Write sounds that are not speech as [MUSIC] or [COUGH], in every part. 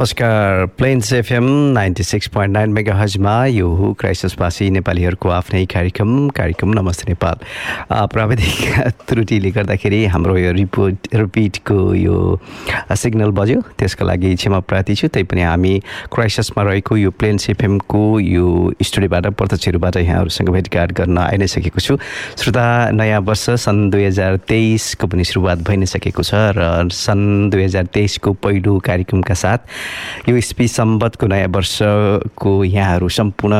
नमस्कार। Plains FM ninety six point nine mega हजमा यो हो क्राइसिसवासी नेपालीहरूको आफ्नै कार्यक्रम कार्यक्रम नमस्ते नेपाल। प्राविधिक [LAUGHS] त्रुटिले गर्दाखेरि हाम्रो यो रिपोर्ट रिपिटको यो सिग्नल बज्यो। त्यसको लागि क्षमा प्रार्थी छु। तैपनि हामी क्राइसिसमा रहेको यो प्लेन्स एफएमको यो स्टुडियोबाट प्रत्यक्षहरूबाट यहाँहरूसँग भेटघाट गर्न आइ नै सकेको छु। श्रोता नयाँ वर्ष सन् दुई हजार तेइसको पनि सुरुवात भइ नै सकेको छ र सन् दुई हजार तेइसको पहिलो कार्यक्रमका साथ यो इस्पी सम्बतको नयाँ वर्षको यहाँहरू सम्पूर्ण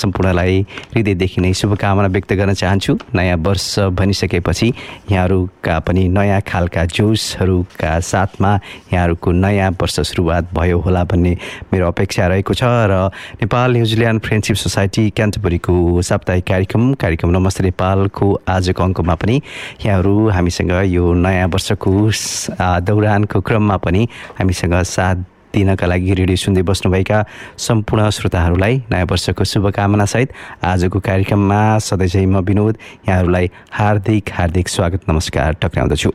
सम्पूर्णलाई हृदयदेखि नै शुभकामना व्यक्त गर्न चाहन्छु। नयाँ वर्ष भनिसकेपछि यहाँहरूका पनि नयाँ खालका जोसहरूका साथमा यहाँहरूको नयाँ वर्ष सुरुवात भयो होला भन्ने मेरो अपेक्षा रहेको छ र Nepal New Zealand friendship society क्यान्टबरीको साप्ताहिक कार्यक्रम कार्यक्रम नमस्ते नेपालको आजको अङ्कमा पनि यहाँहरू हामीसँग यो नयाँ वर्षको दौरानको क्रममा पनि हामीसँग साथ दिनका लागि रेडियो सुन्दै बस्नुभएका सम्पूर्ण श्रोताहरूलाई नयाँ वर्षको शुभकामनासहित आजको कार्यक्रममा सधैँ म विनोद यहाँहरूलाई हार्दिक हार्दिक स्वागत नमस्कार टक्राउँदछु।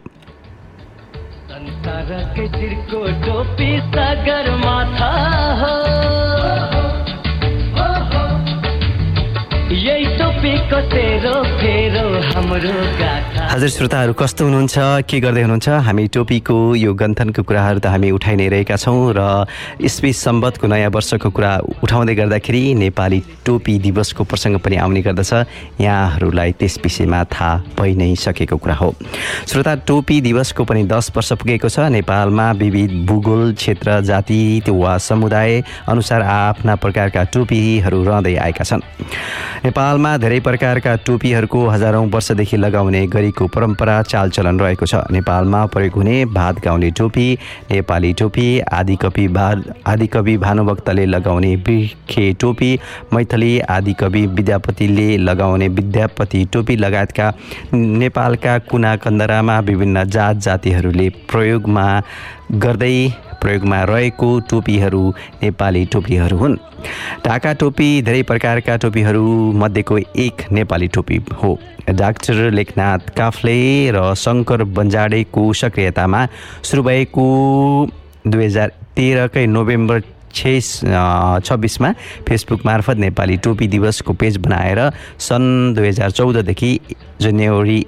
यही टोपीको तेरो फेरो हाम्रो हजुर श्रोताहरू कस्तो हुनुहुन्छ? के गर्दै हुनुहुन्छ? हामी टोपीको यो गन्थनको कुराहरू त हामी उठाइ नै रहेका छौँ र इस्वी सम्बतको नयाँ वर्षको कुरा उठाउँदै गर्दाखेरि नेपाली टोपी दिवसको प्रसङ्ग पनि आउने गर्दछ। यहाँहरूलाई त्यस विषयमा थाहा भइ नै सकेको कुरा हो। श्रोता टोपी दिवसको पनि दस वर्ष पुगेको छ। नेपालमा विविध भूगोल क्षेत्र जाति वा समुदाय अनुसार आफ्ना प्रकारका टोपीहरू रहँदै आएका छन्। नेपालमा धेरै प्रकारका टोपीहरूको हजारौँ वर्षदेखि लगाउने गरेको परम्परा चालचलन रहेको छ। नेपालमा प्रयोग हुने भात गाउने टोपी नेपाली टोपी आदिकवि भा आदिकवि भानुभक्तले लगाउने बिखे टोपी मैथली आदिकवि विद्यापतिले लगाउने विद्यापति टोपी लगायतका नेपालका कुना कन्दरामा विभिन्न जात जातिहरूले प्रयोगमा गर्दै प्रयोगमा रहेको टोपीहरू नेपाली टोपीहरू हुन्। ढाका टोपी धेरै प्रकारका टोपीहरू मध्येको एक नेपाली टोपी हो। डाक्टर लेखनाथ काफ्ले र शङ्कर बन्जाडेको सक्रियतामा सुरु भएको दुई हजार तेह्रकै नोभेम्बर छेस छब्बिसमा फेसबुक मार्फत नेपाली टोपी दिवसको पेज बनाएर सन् दुई हजार चौधदेखि जनवरी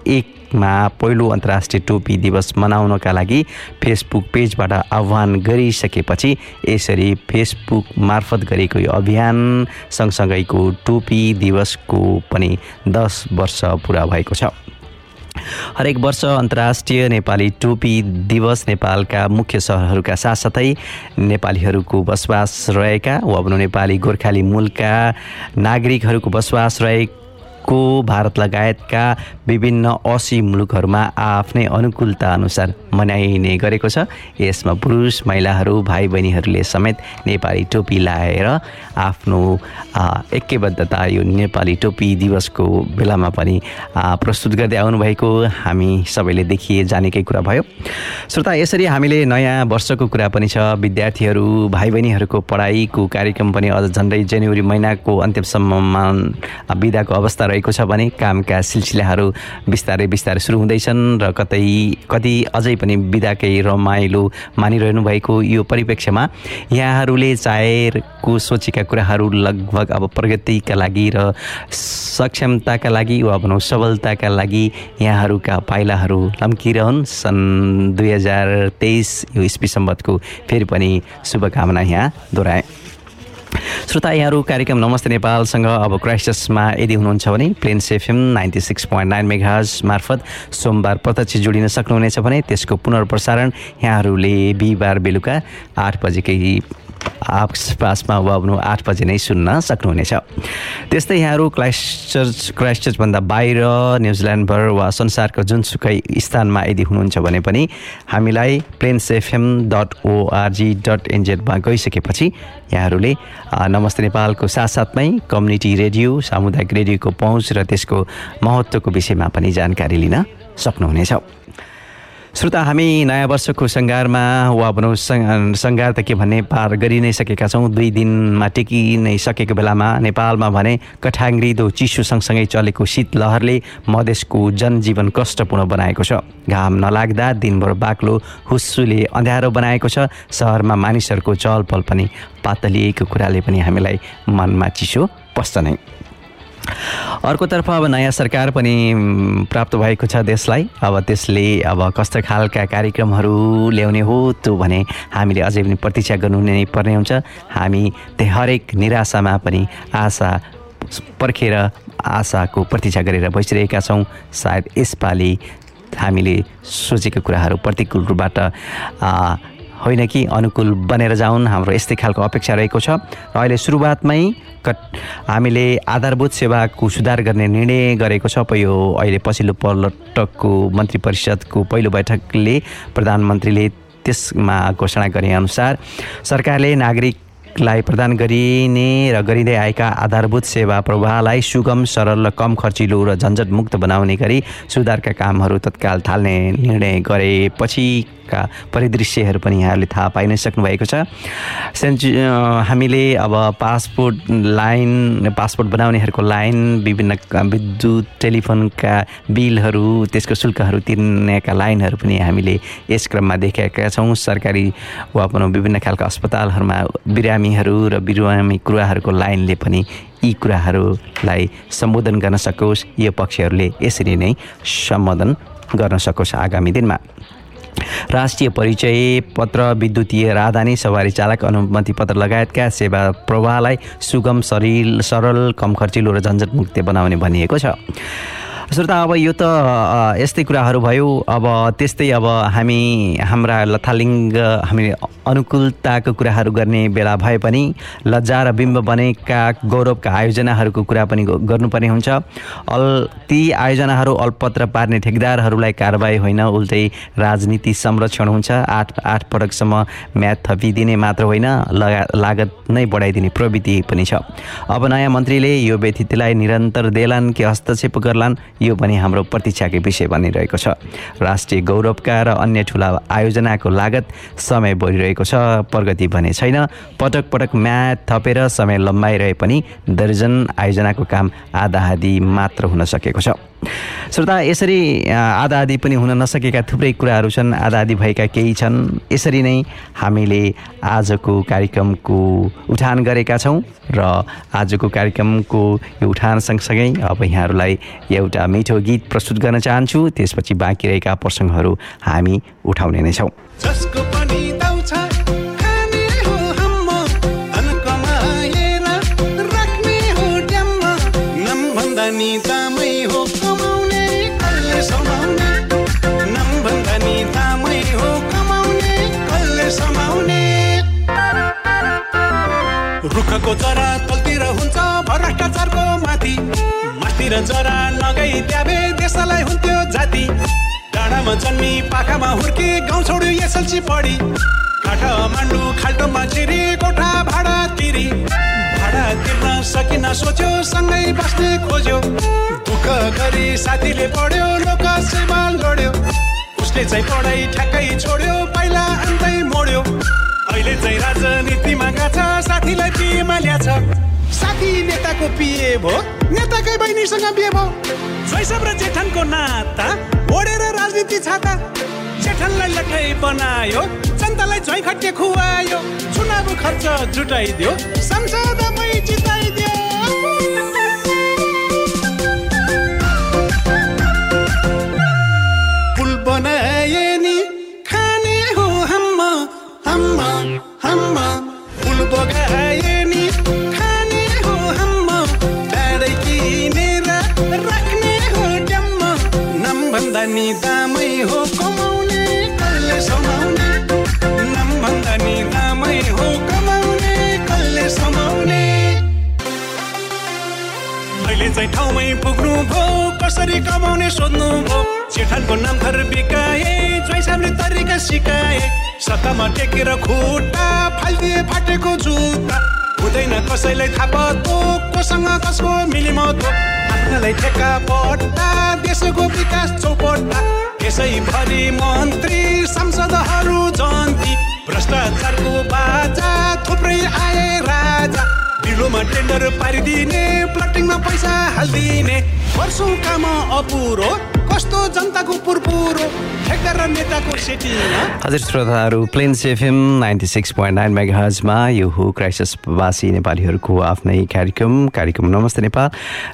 एकमा पहिलो अन्तर्राष्ट्रिय टोपी दिवस मनाउनका लागि फेसबुक पेजबाट आह्वान गरिसकेपछि यसरी फेसबुक मार्फत गरेको यो अभियान सँगसँगैको टोपी दिवसको पनि दस वर्ष पुरा भएको छ। हरेक वर्ष अन्तर्राष्ट्रिय नेपाली टोपी दिवस नेपालका मुख्य सहरहरूका साथसाथै नेपालीहरूको बसोबास रहेका वा नेपाली गोर्खाली मूलका नागरिकहरूको बसोबास रहेको को भारत लगायतका विभिन्न असी मुलुकहरूमा आफ्नै अनुकूलता अनुसार मनाइने गरेको छ। यसमा पुरुष महिलाहरू भाइ बहिनीहरूले समेत नेपाली टोपी लाएर आफ्नो ऐक्यबद्धता यो नेपाली टोपी दिवसको बेलामा पनि प्रस्तुत गर्दै आउनुभएको हामी सबैले देखिए जानेकै कुरा भयो। श्रोता यसरी हामीले नयाँ वर्षको कुरा पनि छ। विद्यार्थीहरू भाइ बहिनीहरूको पढाइको कार्यक्रम पनि अझ झन्डै जनवरी महिनाको अन्त्यसम्ममा बिदाको अवस्था रहेको छ भने कामका सिलसिलाहरू बिस्तारै बिस्तारै सुरु हुँदैछन् र कतै कति अझै पनि बिदाकै रमाइलो मानिरहनु भएको यो परिप्रेक्ष्यमा यहाँहरूले चाहेको सोचेका कुराहरू लगभग अब प्रगतिका लागि र सक्षमताका लागि वा भनौँ सबलताका लागि यहाँहरूका पाइलाहरू लम्किरहन्। सन् दुई हजार तेइस यो इस्वी सम्बतको फेरि पनि शुभकामना यहाँ दोहोऱ्याएँ। श्रोता यहाँहरू कार्यक्रम नमस्ते नेपालसँग। अब क्राइस्टसमा यदि हुनुहुन्छ भने plains FM ninety six point nine megahertz मार्फत सोमबार प्रत्यक्ष जोडिन सक्नुहुनेछ भने त्यसको पुनर्प्रसारण यहाँहरूले बिहिबार बेलुका आठ बजेकै आसपासमा वा आठ बजे नै सुन्न सक्नुहुनेछ। त्यस्तै यहाँहरू क्राइस्ट चर्च क्राइस्ट चर्चभन्दा बाहिर न्युजिल्यान्डभर वा संसारको जुनसुकै स्थानमा यदि हुनुहुन्छ भने पनि हामीलाई plains FM dot ORG dot एनजेडमा गइसकेपछि यहाँहरूले नमस्ते नेपालको साथसाथमै कम्युनिटी रेडियो सामुदायिक रेडियोको पहुँच र त्यसको महत्त्वको विषयमा पनि जानकारी लिन सक्नुहुनेछ। श्रोता हामी नयाँ वर्षको सङ्घारमा वा भनौँ सङ्घार त के भन्ने पार गरि नै सकेका छौँ। दुई दिनमा टेकि नै सकेको बेलामा नेपालमा भने कठाङ्ग्रिदो चिसो सँगसँगै चलेको शीतलहरले मधेसको जनजीवन कष्टपूर्ण बनाएको छ। घाम नलाग्दा दिनभर बाक्लो हुस्सुले अँध्यारो बनाएको छ। सहरमा मानिसहरूको चहलपहल पनि पातलिएको कुराले पनि हामीलाई मनमा चिसो पस्छ नै। अर्कोतर्फ अब नयाँ सरकार पनि प्राप्त भएको छ देशलाई। अब त्यसले अब कस्तो खालका कार्यक्रमहरू ल्याउने हो त्यो भने हामीले अझै पनि प्रतीक्षा गर्नु नै पर्ने हुन्छ। हामी त्यही हरेक निराशामा पनि आशा पर्खेर आशाको प्रतीक्षा गरेर बसिरहेका छौँ। सायद यसपालि हामीले सोचेको कुराहरू प्रतिकूल रूपबाट होइन कि अनुकूल बनेर जाउन्? हाम्रो यस्तै खालको अपेक्षा रहेको छ। र अहिले सुरुवातमै कट हामीले आधारभूत सेवाको सुधार गर्ने निर्णय गरेको छ। यो अहिले पछिल्लो पटकको मन्त्री परिषदको पहिलो बैठकले प्रधानमन्त्रीले त्यसमा घोषणा गरे अनुसार सरकारले नागरिकलाई प्रदान गरिने र गरिँदै आएका आधारभूत सेवा प्रवाहलाई सुगम सरल र कम खर्चिलो र झन्झटमुक्त बनाउने गरी सुधारका कामहरू तत्काल थाल्ने निर्णय गरेपछि का परिदृश्यहरू पनि यहाँहरूले थाहा पाइ नै सक्नुभएको छ सेन्चु हामीले अब पासपोर्ट लाइन पासपोर्ट बनाउनेहरूको लाइन विभिन्न विद्युत टेलिफोनका बिलहरू त्यसको शुल्कहरू तिर्नेका लाइनहरू पनि हामीले यस क्रममा देखेका छौँ। सरकारी वा भनौँ विभिन्न खालका अस्पतालहरूमा बिरामीहरू र बिरामी कुराहरूको लाइनले पनि यी कुराहरूलाई सम्बोधन गर्न सकोस्। यो पक्षहरूले यसरी नै सम्बोधन गर्न सकोस् आगामी दिनमा। राष्ट्रिय परिचय पत्र विद्युतीय राजधानी सवारी चालक अनुमति पत्र लगायतका सेवा प्रवाहलाई सुगम शरीर सरल कम खर्चिलो र झन्झटमुक्त बनाउने भनिएको छ। श्रोता अब यो त यस्तै कुराहरू भयो। अब त्यस्तै अब हामी हाम्रा लथालिङ्ग हामी अनुकूलताको कुराहरू गर्ने बेला भए पनि लज्जा र बिम्ब बनेका गौरवका आयोजनाहरूको कुरा पनि गर्नुपर्ने हुन्छ। अल ती आयोजनाहरू अल्पत्र पार्ने ठेकदारहरूलाई कारवाही होइन उल्टै राजनीति संरक्षण हुन्छ। आठ आठ पटकसम्म म्याथ थपिदिने मात्र होइन लगा लागत नै बढाइदिने प्रवृत्ति पनि छ। अब नयाँ मन्त्रीले यो व्यतिथिलाई निरन्तर देलान् कि हस्तक्षेप गर्लान् यो पनि हाम्रो प्रतीक्षाकै विषय बनिरहेको छ। राष्ट्रिय गौरवका र अन्य ठुला आयोजनाको लागत समय बढिरहेको छ प्रगति भने छैन। पटक पटक म्याथ थपेर समय लम्बाइरहे पनि दर्जन आयोजनाको काम आधा आधी मात्र हुन सकेको छ। श्रोता यसरी आधा आधी पनि हुन नसकेका थुप्रै कुराहरू छन् आधा आधी भएका केही छन्। यसरी नै हामीले आजको कार्यक्रमको उठान गरेका छौँ र आजको कार्यक्रमको यो उठान सँगसँगै अब यहाँहरूलाई एउटा मिठो गीत प्रस्तुत गर्न चाहन्छु। त्यसपछि बाँकी रहेका प्रसङ्गहरू हामी उठाउने नै छौँ। रुखको जरा तलतिर हुन्छ भ्रष्टाचारको माथि माथि। र जरा लगाइ त्याबे देशलाई हुन्थ्यो जाति। डाँडामा जन्मी पाखामा हुर्के गाउँ छोड्यो एसएलसी पढी। काठा मान्डु खाल्टोमा छिरी कोठा भाडा तिरी। भाडा तिर्न सकिन सोच्यो सँगै बस्ने खोज्यो। दुःख गरी साथीले पढ्यो लोक सेवा लड्यो। उसले चाहिँ पढाइ ठ्याक्कै छोड्यो पहिला अन्तै चाहिँ राजनीतिमा गएको छ साथीलाई पिएमा ल्याछ साथी नेताको पिए भो नेताकै बहिनीसँग बिहे भो शैशव र जेठनको नाता ओढेर राजनीति छाता। जेठनलाई लट्ठै बनायो जनतालाई झै खट्टे खुवायो। चुनाव खर्च जुटाइदियो संसदमै जिताइदियो। हम्म। पुल बगाए नि खाने हो हम्म। डाँडै किनेर राख्ने हो डम्म नम भन्दा नि दामै हो चाहिँ ठाउँमै पुग्नु भो कसरी कमाउने सोध्नु भो जेठानको नाम थर बिकाए ज्वाइँ तरिका सिकाए। सत्तामा टेकेर खुट्टा फालिदिए फाटेको जुत्ता। हुँदैन कसैलाई थाहा पतो कोसँग कसको मिलिमतो आफ्नालाई ठेक्का पट्टा देशको विकास चौपट्टा। भरि मन्त्री सांसदहरू जन्ती भ्रष्टाचारको बाजा थुप्रै आए राजा। ढिलोमा टेन्डर पारिदिने प्लटिङमा पैसा हालिदिने वर्षौँ काम अपुरो। कस्तो जनताको पुरपुरो हजुर श्रोताहरू plains FM ninety six point nine mega हजमा यो हो क्राइसिसवासी नेपालीहरूको आफ्नै कार्यक्रम कार्यक्रम नमस्ते नेपाल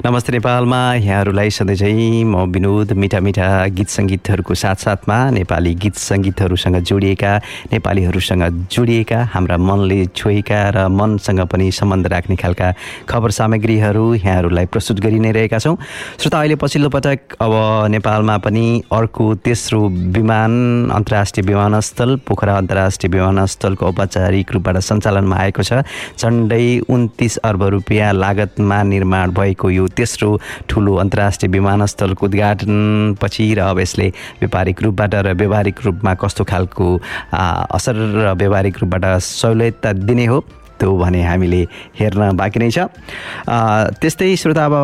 नमस्ते नेपालमा यहाँहरूलाई सधैँ चाहिँ म विनोद मिठा मिठा गीत सङ्गीतहरूको साथसाथमा नेपाली गीत सङ्गीतहरूसँग जोडिएका नेपालीहरूसँग जोडिएका हाम्रा मनले छोएका र मनसँग पनि सम्बन्ध राख्ने खालका खबर सामग्रीहरू यहाँहरूलाई प्रस्तुत गरि नै रहेका छौँ श्रोता अहिले पछिल्लो पटक अब नेपालमा पनि अर्को तेस्रो विमान अन्तर्राष्ट्रिय विमानस्थल पोखरा अन्तर्राष्ट्रिय विमानस्थलको औपचारिक रूपबाट सञ्चालनमा आएको छ। झन्डै उन्तिस अर्ब रुपियाँ लागतमा निर्माण भएको यो तेस्रो ठुलो अन्तर्राष्ट्रिय विमानस्थलको उद्घाटनपछि र अब यसले व्यापारिक रूपबाट र व्यावहारिक रूपमा कस्तो खालको असर र व्यावहारिक रूपबाट सहुलियत दिने हो। त्यो भने हामीले हेर्न बाँकी नै छ। त्यस्तै श्रोता अब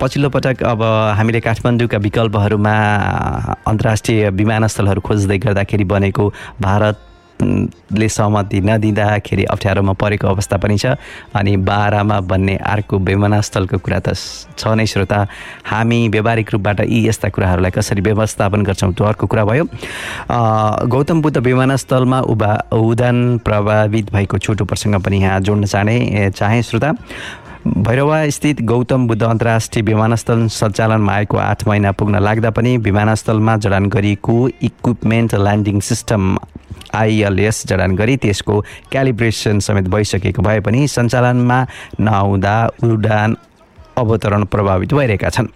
पछिल्लो पटक अब हामीले काठमाडौँका विकल्पहरूमा अन्तर्राष्ट्रिय विमानस्थलहरू खोज्दै गर्दाखेरि बनेको भारत ले सहमति नदिँदाखेरि अप्ठ्यारोमा परेको अवस्था पनि छ। अनि बाह्रमा भन्ने अर्को विमानस्थलको कुरा त छ नै श्रोता। हामी व्यावहारिक रूपबाट यी यस्ता कुराहरूलाई कसरी व्यवस्थापन गर्छौँ त्यो अर्को कुरा भयो। गौतम बुद्ध विमानस्थलमा उभा उडान प्रभावित भएको छोटो प्रसङ्ग पनि यहाँ जोड्न चाहने चाहे श्रोता। भैरवा स्थित गौतम बुद्ध अन्तर्राष्ट्रिय विमानस्थल सञ्चालनमा आएको आठ महिना पुग्न लाग्दा पनि विमानस्थलमा जडान गरिएको इक्विपमेन्ट ल्यान्डिङ सिस्टम आइएलएस जडान गरी त्यसको क्यालिब्रेसन समेत भइसकेको भए पनि सञ्चालनमा नआउँदा उडान अवतरण प्रभावित भइरहेका छन्।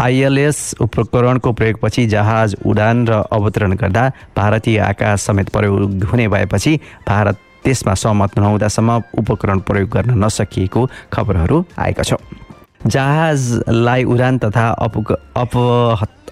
आइएलएस उपकरणको प्रयोगपछि जहाज उडान र अवतरण गर्दा भारतीय आकाश समेत प्रयोग हुने भएपछि भारत त्यसमा सहमत नहुँदासम्म उपकरण प्रयोग गर्न नसकिएको खबरहरू आएका छ जहाजलाई उडान तथा अप अप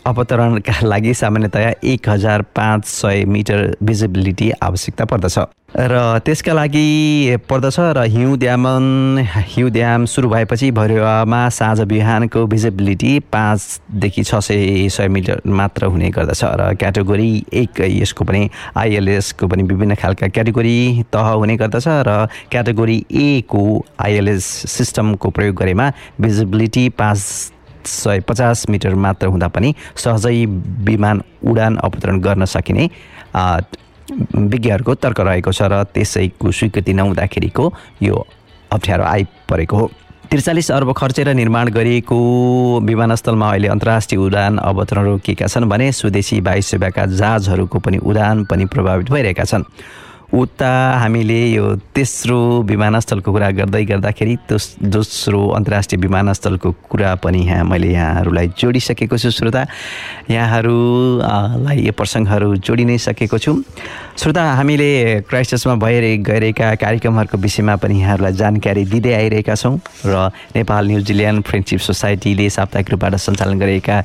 अवतरणका लागि सामान्यतया एक हजार पाँच सय मिटर भिजिबिलिटी आवश्यकता पर्दछ। र त्यसका लागि पर्दछ र हिउँ ड्यामन हिउँ ड्याम सुरु भएपछि भैरवामा साँझ बिहानको भिजिबिलिटी पाँचदेखि छ सय सय मिटर मात्र हुने गर्दछ र क्याटेगोरी एक यसको पनि आइएलएसको पनि विभिन्न खालका क्याटेगोरी तह हुने गर्दछ र क्याटेगोरी ए को आइएलएस सिस्टमको प्रयोग गरेमा भिजिबिलिटी पाँच सय पचास मिटर मात्र हुँदा पनि सहजै विमान उडान अवतरण गर्न सकिने विज्ञहरूको तर्क रहेको छ र त्यसैको स्वीकृति नहुँदाखेरिको यो अप्ठ्यारो आइपरेको हो। त्रिचालिस अर्ब खर्चेर निर्माण गरिएको विमानस्थलमा अहिले अन्तर्राष्ट्रिय उडान अवतरण रोकिएका छन् भने स्वदेशी वायु सेवाका जहाजहरूको पनि उडान पनि प्रभावित भइरहेका छन्। उता हामीले यो तेस्रो विमानस्थलको कुरा गर्दै गर्दाखेरि दोस दोस्रो अन्तर्राष्ट्रिय विमानस्थलको कुरा पनि यहाँ मैले यहाँहरूलाई जोडिसकेको छु श्रोता। यहाँहरूलाई यो प्रसङ्गहरू जोडि नै सकेको छु। श्रोता हामीले क्राइस्टमा भएर गइरहेका कार्यक्रमहरूको विषयमा पनि यहाँहरूलाई जानकारी दिँदै आइरहेका छौँ र नेपाल न्युजिल्यान्ड फ्रेन्डसिप सोसाइटीले साप्ताहिक रूपबाट सञ्चालन गरेका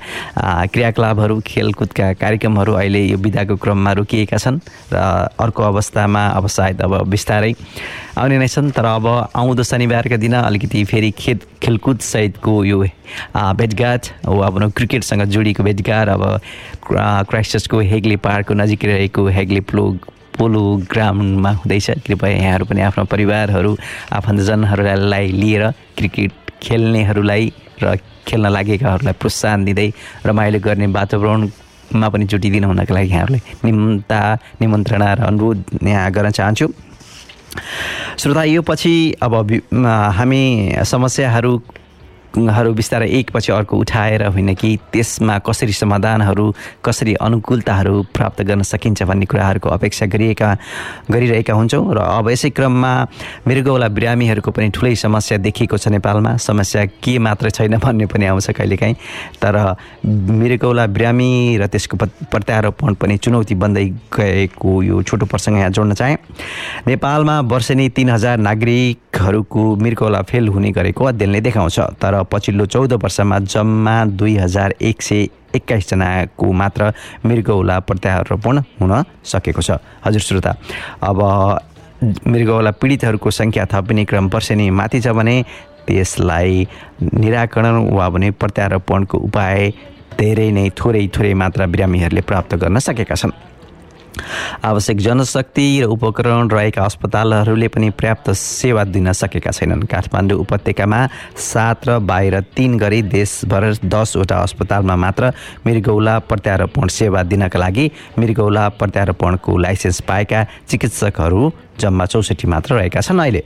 क्रियाकलापहरू खेलकुदका कार्यक्रमहरू अहिले यो विधाको क्रममा रोकिएका छन् र अर्को अवस्थामा कार्यक्रममा अब सायद अब बिस्तारै आउने नै छन् तर अब आउँदो शनिबारका दिन अलिकति फेरि खेत खेलकुद सहितको यो भेटघाट हो अब क्रिकेटसँग जोडिएको भेटघाट। अब क्राइस्टर्सको हेग्ली पार्कको नजिकै रहेको हेग्ली प्लो पोलो ग्राउन्डमा हुँदैछ। कृपया यहाँहरू पनि आफ्नो परिवारहरू आफन्तजनहरूलाई लिएर क्रिकेट खेल्नेहरूलाई र खेल्न लागेकाहरूलाई प्रोत्साहन दिँदै रमाइलो गर्ने वातावरण मा पनि जुटिदिनु हुनको लागि यहाँहरूलाई निम्ता निमन्त्रणा र अनुरोध यहाँ गर्न चाहन्छु। श्रोता यो पछि अब हामी समस्याहरू हरू बिस्तारै एकपछि अर्को उठाएर होइन कि त्यसमा कसरी समाधानहरू कसरी अनुकूलताहरू प्राप्त गर्न सकिन्छ भन्ने कुराहरूको अपेक्षा गरिएका गरिरहेका हुन्छौँ। र अब यसै क्रममा मृगौला बिरामीहरूको पनि ठुलै समस्या देखिएको छ नेपालमा। समस्या के मात्र छैन भन्ने पनि आउँछ कहिलेकाहीँ। तर मृगौला बिरामी र त्यसको प्रत्यारोपण पनि चुनौती बन्दै गएको यो छोटो प्रसङ्ग यहाँ जोड्न चाहेँ। नेपालमा वर्षेनी तिन हजार नागरिकहरूको मृगौला फेल हुने गरेको अध्ययनले देखाउँछ। तर पछिल्लो चौध वर्षमा जम्मा दुई हजार एक सय एक्काइसजनाको मात्र मृगौला प्रत्यारोपण हुन सकेको छ। हजुर श्रोता अब मृगौला पीडितहरूको सङ्ख्या थपिने क्रम वर्षेनी माथि छ भने त्यसलाई निराकरण वा भने प्रत्यारोपणको उपाय धेरै नै थोरै थोरै मात्रा बिरामीहरूले प्राप्त गर्न सकेका छन्। आवश्यक जनशक्ति र उपकरण रहेका अस्पतालहरूले पनि पर्याप्त सेवा दिन सकेका छैनन्। काठमाडौँ उपत्यकामा सात र बाहिर तिन गरी देशभर दसवटा अस्पतालमा मात्र मृगौला प्रत्यारोपण सेवा दिनका लागि मृगौला प्रत्यारोपणको लाइसेन्स पाएका चिकित्सकहरू जम्मा चौसठी मात्र रहेका छन् अहिले।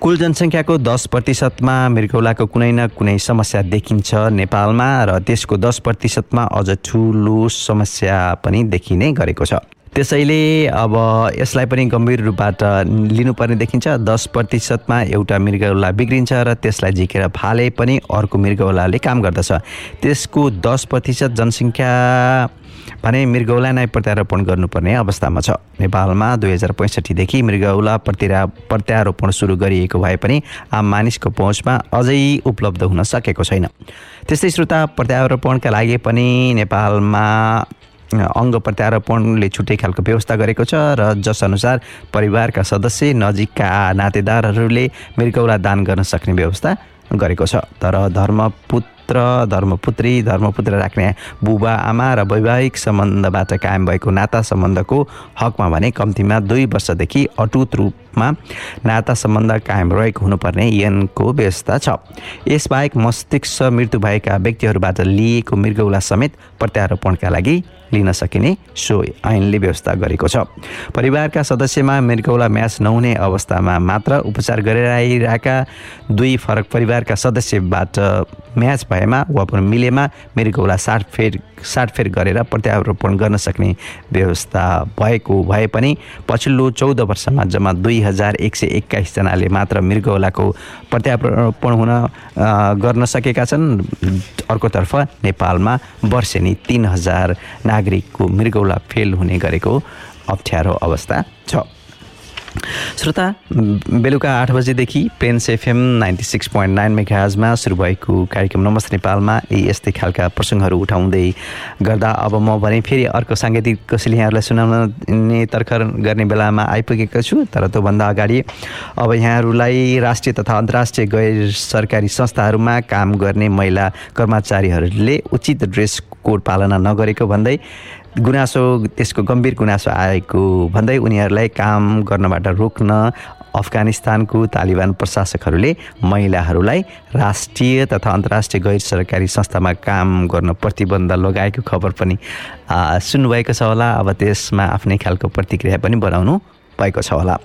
कुल जनसङ्ख्याको दस प्रतिशतमा मृगौलाको कुनै न कुनै समस्या देखिन्छ नेपालमा र त्यसको दस प्रतिशतमा अझ ठुलो समस्या पनि देखिने गरेको छ। त्यसैले अब यसलाई पनि गम्भीर रूपबाट लिनुपर्ने देखिन्छ। दस प्रतिशतमा एउटा मृगौला बिग्रिन्छ र त्यसलाई झिकेर फाले पनि अर्को मृगौलाले काम गर्दछ। त्यसको दस प्रतिशत जनसङ्ख्या भने मृगौला नै प्रत्यारोपण गर्नुपर्ने अवस्थामा छ। नेपालमा दुई हजार पैँसठीदेखि मृगौला प्रत्या प्रत्यारोपण सुरु गरिएको भए पनि आम मानिसको पहुँचमा अझै उपलब्ध हुन सकेको छैन। त्यस्तै श्रोता प्रत्यारोपणका लागि पनि नेपालमा अङ्ग प्रत्यारोपणले छुट्टै खालको व्यवस्था गरेको छ र जसअनुसार परिवारका सदस्य नजिकका नातेदारहरूले मृगौला दान गर्न सक्ने व्यवस्था गरेको छ। तर धर्मपुत पुत्र धर्मपुत्री धर्मपुत्र राख्ने बुबा आमा र वैवाहिक सम्बन्धबाट कायम भएको नाता सम्बन्धको हकमा भने कम्तीमा दुई वर्षदेखि अटुट रूपमा नाता सम्बन्ध कायम रहेको हुनुपर्ने यनको व्यवस्था छ। यसबाहेक मस्तिष्क मृत्यु भएका व्यक्तिहरूबाट लिएको मृगौला समेत प्रत्यारोपणका लागि लिन सकिने सो ऐनले व्यवस्था गरेको छ। परिवारका सदस्यमा मृगौला म्याच नहुने अवस्थामा मात्र उपचार गरेर आइरहेका दुई फरक परिवारका सदस्यबाट म्याच भएमा वा मिलेमा मृगौला साटफेर साटफेर गरेर प्रत्यारोपण गर्न सक्ने व्यवस्था भएको भए पनि पछिल्लो चौध वर्षमा जम्मा दुई हजार एक सय एक्काइसजनाले मात्र मृगौलाको प्रत्यारोपण हुन गर्न सकेका छन्। अर्कोतर्फ नेपालमा वर्षेनी तिन हजार नागरिकको मृगौला फेल हुने गरेको अप्ठ्यारो अवस्था छ। श्रोता बेलुका आठ बजेदेखि plains FM ninety six point nine मेघाजमा सुरु भएको कार्यक्रम नमस्ते नेपालमा। यी यस्तै खालका प्रसङ्गहरू उठाउँदै गर्दा अब म भने फेरि अर्को साङ्गीतिक कसैले यहाँहरूलाई सुनाउने तर्खर गर्ने बेलामा आइपुगेको छु तर त्योभन्दा अगाडि अब यहाँहरूलाई राष्ट्रिय तथा अन्तर्राष्ट्रिय गैर सरकारी संस्थाहरूमा काम गर्ने महिला कर्मचारीहरूले उचित ड्रेस कोड पालना नगरेको भन्दै गुनासो त्यसको गम्भीर गुनासो आएको भन्दै उनीहरूलाई काम गर्नबाट रोक्न अफगानिस्तानको तालिबान प्रशासकहरूले महिलाहरूलाई राष्ट्रिय तथा अन्तर्राष्ट्रिय गैर सरकारी संस्थामा काम गर्न प्रतिबन्ध लगाएको खबर पनि सुन्नुभएको छ होला। अब त्यसमा आफ्नै खालको प्रतिक्रिया पनि बनाउनु भएको छ होला।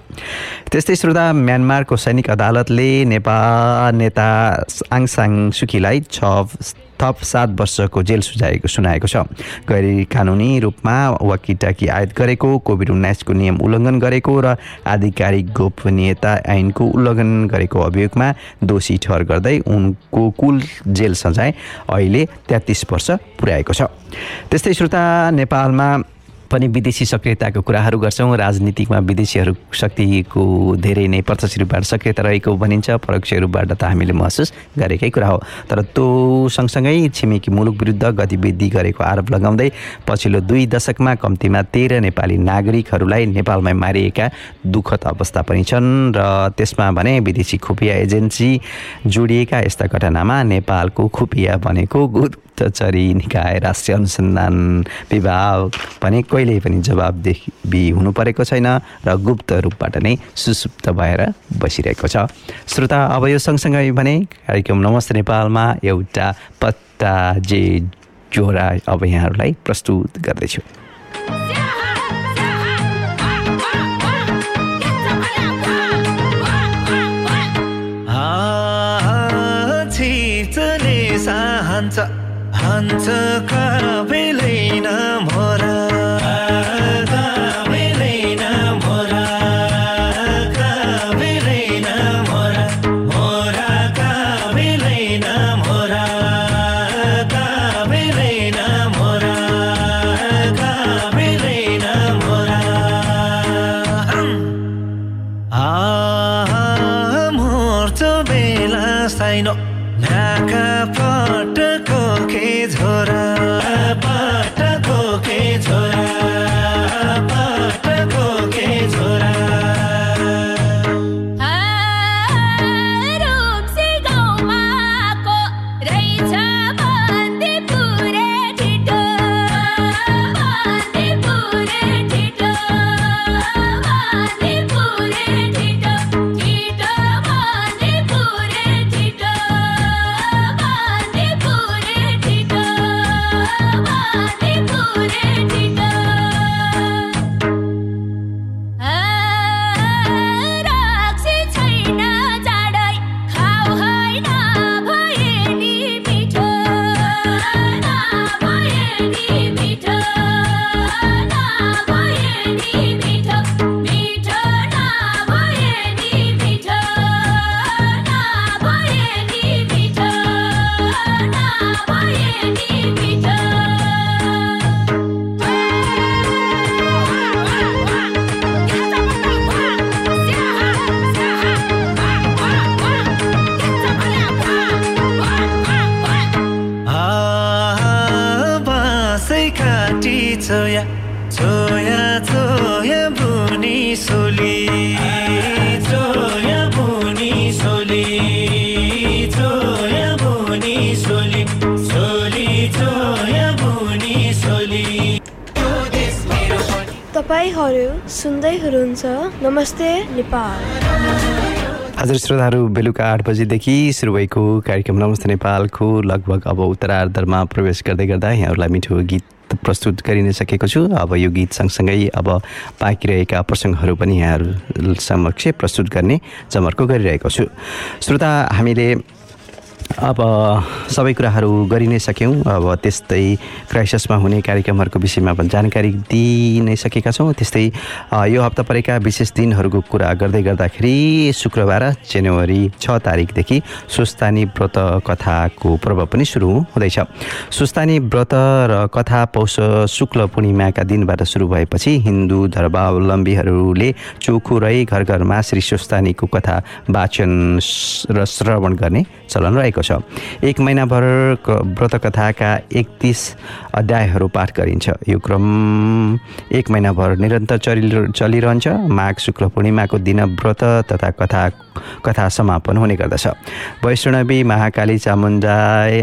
त्यस्तै श्रोता म्यानमारको सैनिक अदालतले नेपाल नेता आङसाङ सुकीलाई छ थप सात वर्षको जेल सुझाएको सुनाएको छ। गैर कानुनी रूपमा वाकिटाकी आयात गरेको कोभिड उन्नाइसको नियम उल्लङ्घन गरेको र आधिकारिक गोपनीयता ऐनको उल्लङ्घन गरेको अभियोगमा दोषी ठहर गर्दै उनको कुल जेल सजाय अहिले तेत्तिस वर्ष पुर्याएको छ। त्यस्तै श्रोता नेपालमा पनि विदेशी सक्रियताको कुराहरू गर्छौँ। राजनीतिकमा विदेशीहरू शक्तिको धेरै नै प्रत्यक्ष रूपबाट सक्रियता रहेको भनिन्छ। परोक्ष रूपबाट त हामीले महसुस गरेकै कुरा हो। तर त्यो सँगसँगै छिमेकी मुलुक विरुद्ध गतिविधि गरेको आरोप लगाउँदै पछिल्लो दुई दशकमा कम्तीमा तेह्र नेपाली नागरिकहरूलाई नेपालमै मारिएका दुःखद अवस्था पनि छन् र त्यसमा भने विदेशी खुफिया एजेन्सी जोडिएका यस्ता घटनामा नेपालको खुफिया भनेको गुप्तचरी निकाय राष्ट्रिय अनुसन्धान विभाग भने कहिल्यै पनि जवाबदेही हुनु परेको छैन र गुप्त रूपबाट नै सुसुप्त भएर बसिरहेको छ श्रोता अब यो सँगसँगै भने कार्यक्रम नमस्ते नेपालमा एउटा पत्ता जे जोरा अब यहाँहरूलाई प्रस्तुत गर्दैछु हान्छ बेलैन नमस्ते नेपाल। हजुर श्रोताहरू बेलुका आठ बजीदेखि सुरु भएको कार्यक्रम नमस्ते नेपालको लगभग अब उत्तरार्धमा प्रवेश गर्दै गर्दा यहाँहरूलाई मिठो गीत प्रस्तुत गरि नै सकेको छु। अब यो गीत सँगसँगै अब बाँकी रहेका प्रसङ्गहरू पनि यहाँहरू समक्ष प्रस्तुत गर्ने जमर्को गरिरहेको छु। श्रोता हामीले अब सबै कुराहरू गरि नै सक्यौँ। अब त्यस्तै क्राइसिसमा हुने कार्यक्रमहरूको विषयमा पनि जानकारी दिइ नै सकेका छौँ। त्यस्तै यो हप्ता परेका विशेष दिनहरूको कुरा गर्दै गर्दाखेरि शुक्रबार जनवरी छ तारिकदेखि सुस्तानी व्रत कथाको पर्व पनि सुरु हुँदैछ। सुस्तानी व्रत र कथा पौष शुक्ल पूर्णिमाका दिनबाट सुरु भएपछि हिन्दू धर्मावलम्बीहरूले चोखो रही घर घरमा श्री सुस्तानीको कथा वाचन र श्रवण गर्ने चलन रहेको छ। एक महिनाभर व्रतकथाका एकतिस अध्यायहरू पाठ गरिन्छ। यो क्रम एक महिनाभर निरन्तर चलि चलिरहन्छ। माघ शुक्ल पूर्णिमाको दिन व्रत तथा कथा कथा समापन हुने गर्दछ। वैष्णवी महाकाली चामुण्डा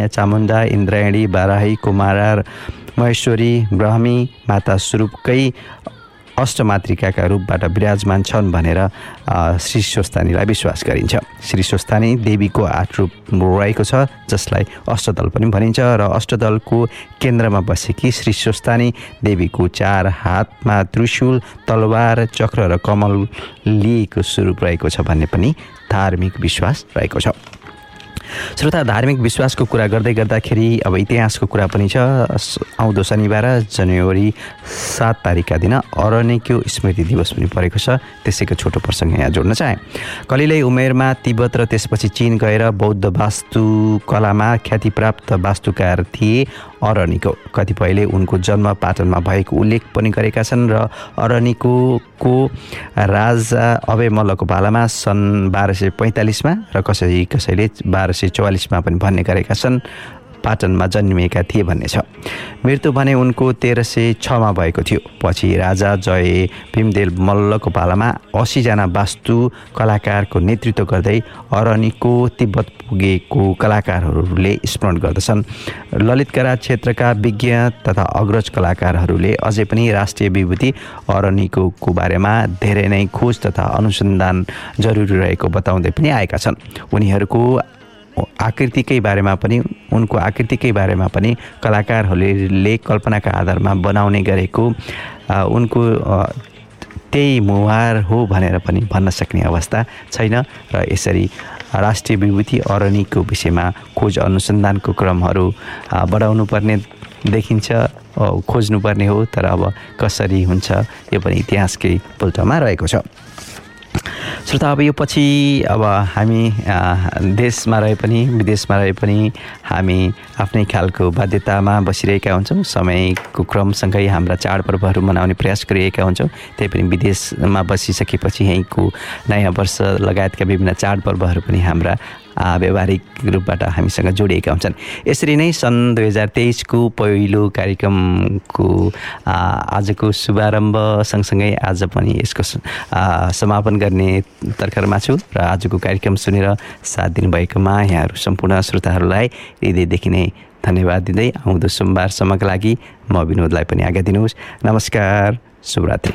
चामुण्डा इन्द्रायणी बाराही कुमारा महेश्वरी ब्रह्मी माता स्वरूपकै अष्टमातृकाका रूपबाट विराजमान छन् भनेर श्री स्वस्थानीलाई विश्वास गरिन्छ। श्री स्वस्थानी देवीको आठ रूप रहेको छ जसलाई अष्टदल पनि भनिन्छ र अष्टदलको केन्द्रमा बसेकी श्री स्वस्थानी देवीको चार हातमा त्रिशूल तलवार चक्र र कमल लिएको स्वरूप रहेको छ भन्ने पनि धार्मिक विश्वास रहेको छ। श्रोता धार्मिक विश्वासको कुरा गर्दै गर्दाखेरि अब इतिहासको कुरा पनि छ। आउँदो शनिबार जनवरी सात तारिकका दिन अरण्यको स्मृति दिवस पनि परेको छ। त्यसैको छोटो प्रसङ्ग यहाँ जोड्न चाहे। कलिलै उमेरमा तिब्बत र त्यसपछि चिन गएर बौद्ध वास्तुकलामा ख्यातिप्राप्त वास्तुकार थिए। अरनिको कतिपयले उनको जन्म पाटनमा भएको उल्लेख पनि गरेका छन् र अरनिको को राजा अभय मल्लको पालामा सन् बाह्र सय पैँतालिसमा र कसै कसैले बाह्र सय चौवालिसमा पनि भन्ने गरेका छन्। पाटनमा जन्मिएका थिए भन्ने छ। मृत्यु भने उनको तेह्र सय छमा भएको थियो। पछि राजा जय भीमदेव मल्लको पालामा असीजना वास्तु कलाकारको नेतृत्व गर्दै अरनीको तिब्बत पुगेको कलाकारहरूले स्मरण गर्दछन्। ललितकला क्षेत्रका विज्ञ तथा अग्रज कलाकारहरूले अझै पनि राष्ट्रिय विभूति अरनीको बारेमा धेरै नै खोज तथा अनुसन्धान जरुरी रहेको बताउँदै पनि आएका छन्। उनीहरूको आकृतिकै बारेमा पनि उनको आकृतिकै बारेमा पनि कलाकारहरूले कल्पनाका आधारमा बनाउने गरेको उनको त्यही मुहार हो भनेर पनि भन्न सक्ने अवस्था छैन र यसरी राष्ट्रिय विभूति अरणीको विषयमा खोज अनुसन्धानको क्रमहरू बढाउनु पर्ने देखिन्छ खोज्नुपर्ने हो तर अब कसरी हुन्छ यो पनि इतिहासकै पुल्टोमा रहेको छ। श्रोता अब यो पछि अब हामी देशमा रहे पनि विदेशमा रहे पनि हामी आफ्नै खालको बाध्यतामा बसिरहेका हुन्छौँ। समयको क्रमसँगै हाम्रा चाडपर्वहरू मनाउने प्रयास गरिरहेका हुन्छौँ। त्यही पनि विदेशमा बसिसकेपछि यहीँको नयाँ वर्ष लगायतका विभिन्न चाडपर्वहरू पनि हाम्रा व्यवहारिक रूपबाट हामीसँग जोडिएका हुन्छन्। यसरी नै सन् दुई हजार तेइसको पहिलो कार्यक्रमको आजको शुभारम्भ सँगसँगै आज पनि यसको समापन गर्ने तर्खरमा छु र आजको कार्यक्रम सुनेर साथ दिनुभएकोमा यहाँहरू सम्पूर्ण श्रोताहरूलाई हृदयदेखि नै धन्यवाद दिँदै आउँदो सोमबारसम्मका लागि म विनोदलाई पनि आज्ञा दिनुहोस्। नमस्कार शुभरात्रि।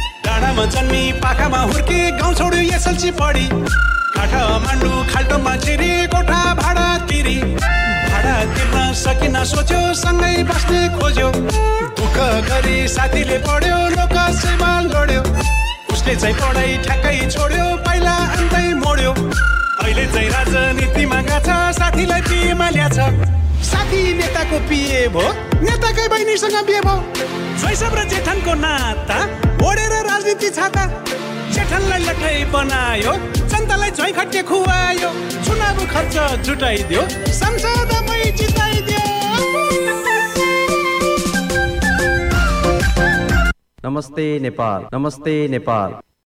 डाँडामा जन्मी पाखामा हुर्के गाउँ छोड्यो एसएलसी पढी। काठा मान्डु खाल्टोमा छिरी कोठा भाडा तिरी। भाडा तिर्न सकिन सोच्यो सँगै बस्ने खोज्यो। दुःख गरी साथीले पढ्यो लोक सेवा लड्यो उसले चाहिँ पढाइ ठ्याक्कै छोड्यो पहिला अन्तै मोड्यो। अहिले चाहिँ राजनीतिमा गएको छ साथीलाई पिएमा ल्याछ साथी नेताको पिए भो नेताकै बहिनीसँग बिहे भो शैशव र जेठनको नाता ओढेर राजनीति छाता। जेठनलाई लठाइ बनायो जनतालाई झै खट्टे खुवायो चुनाव खर्च जुटाइदियो संसदमै जिताइदियो। नमस्ते नेपाल नमस्ते नेपाल।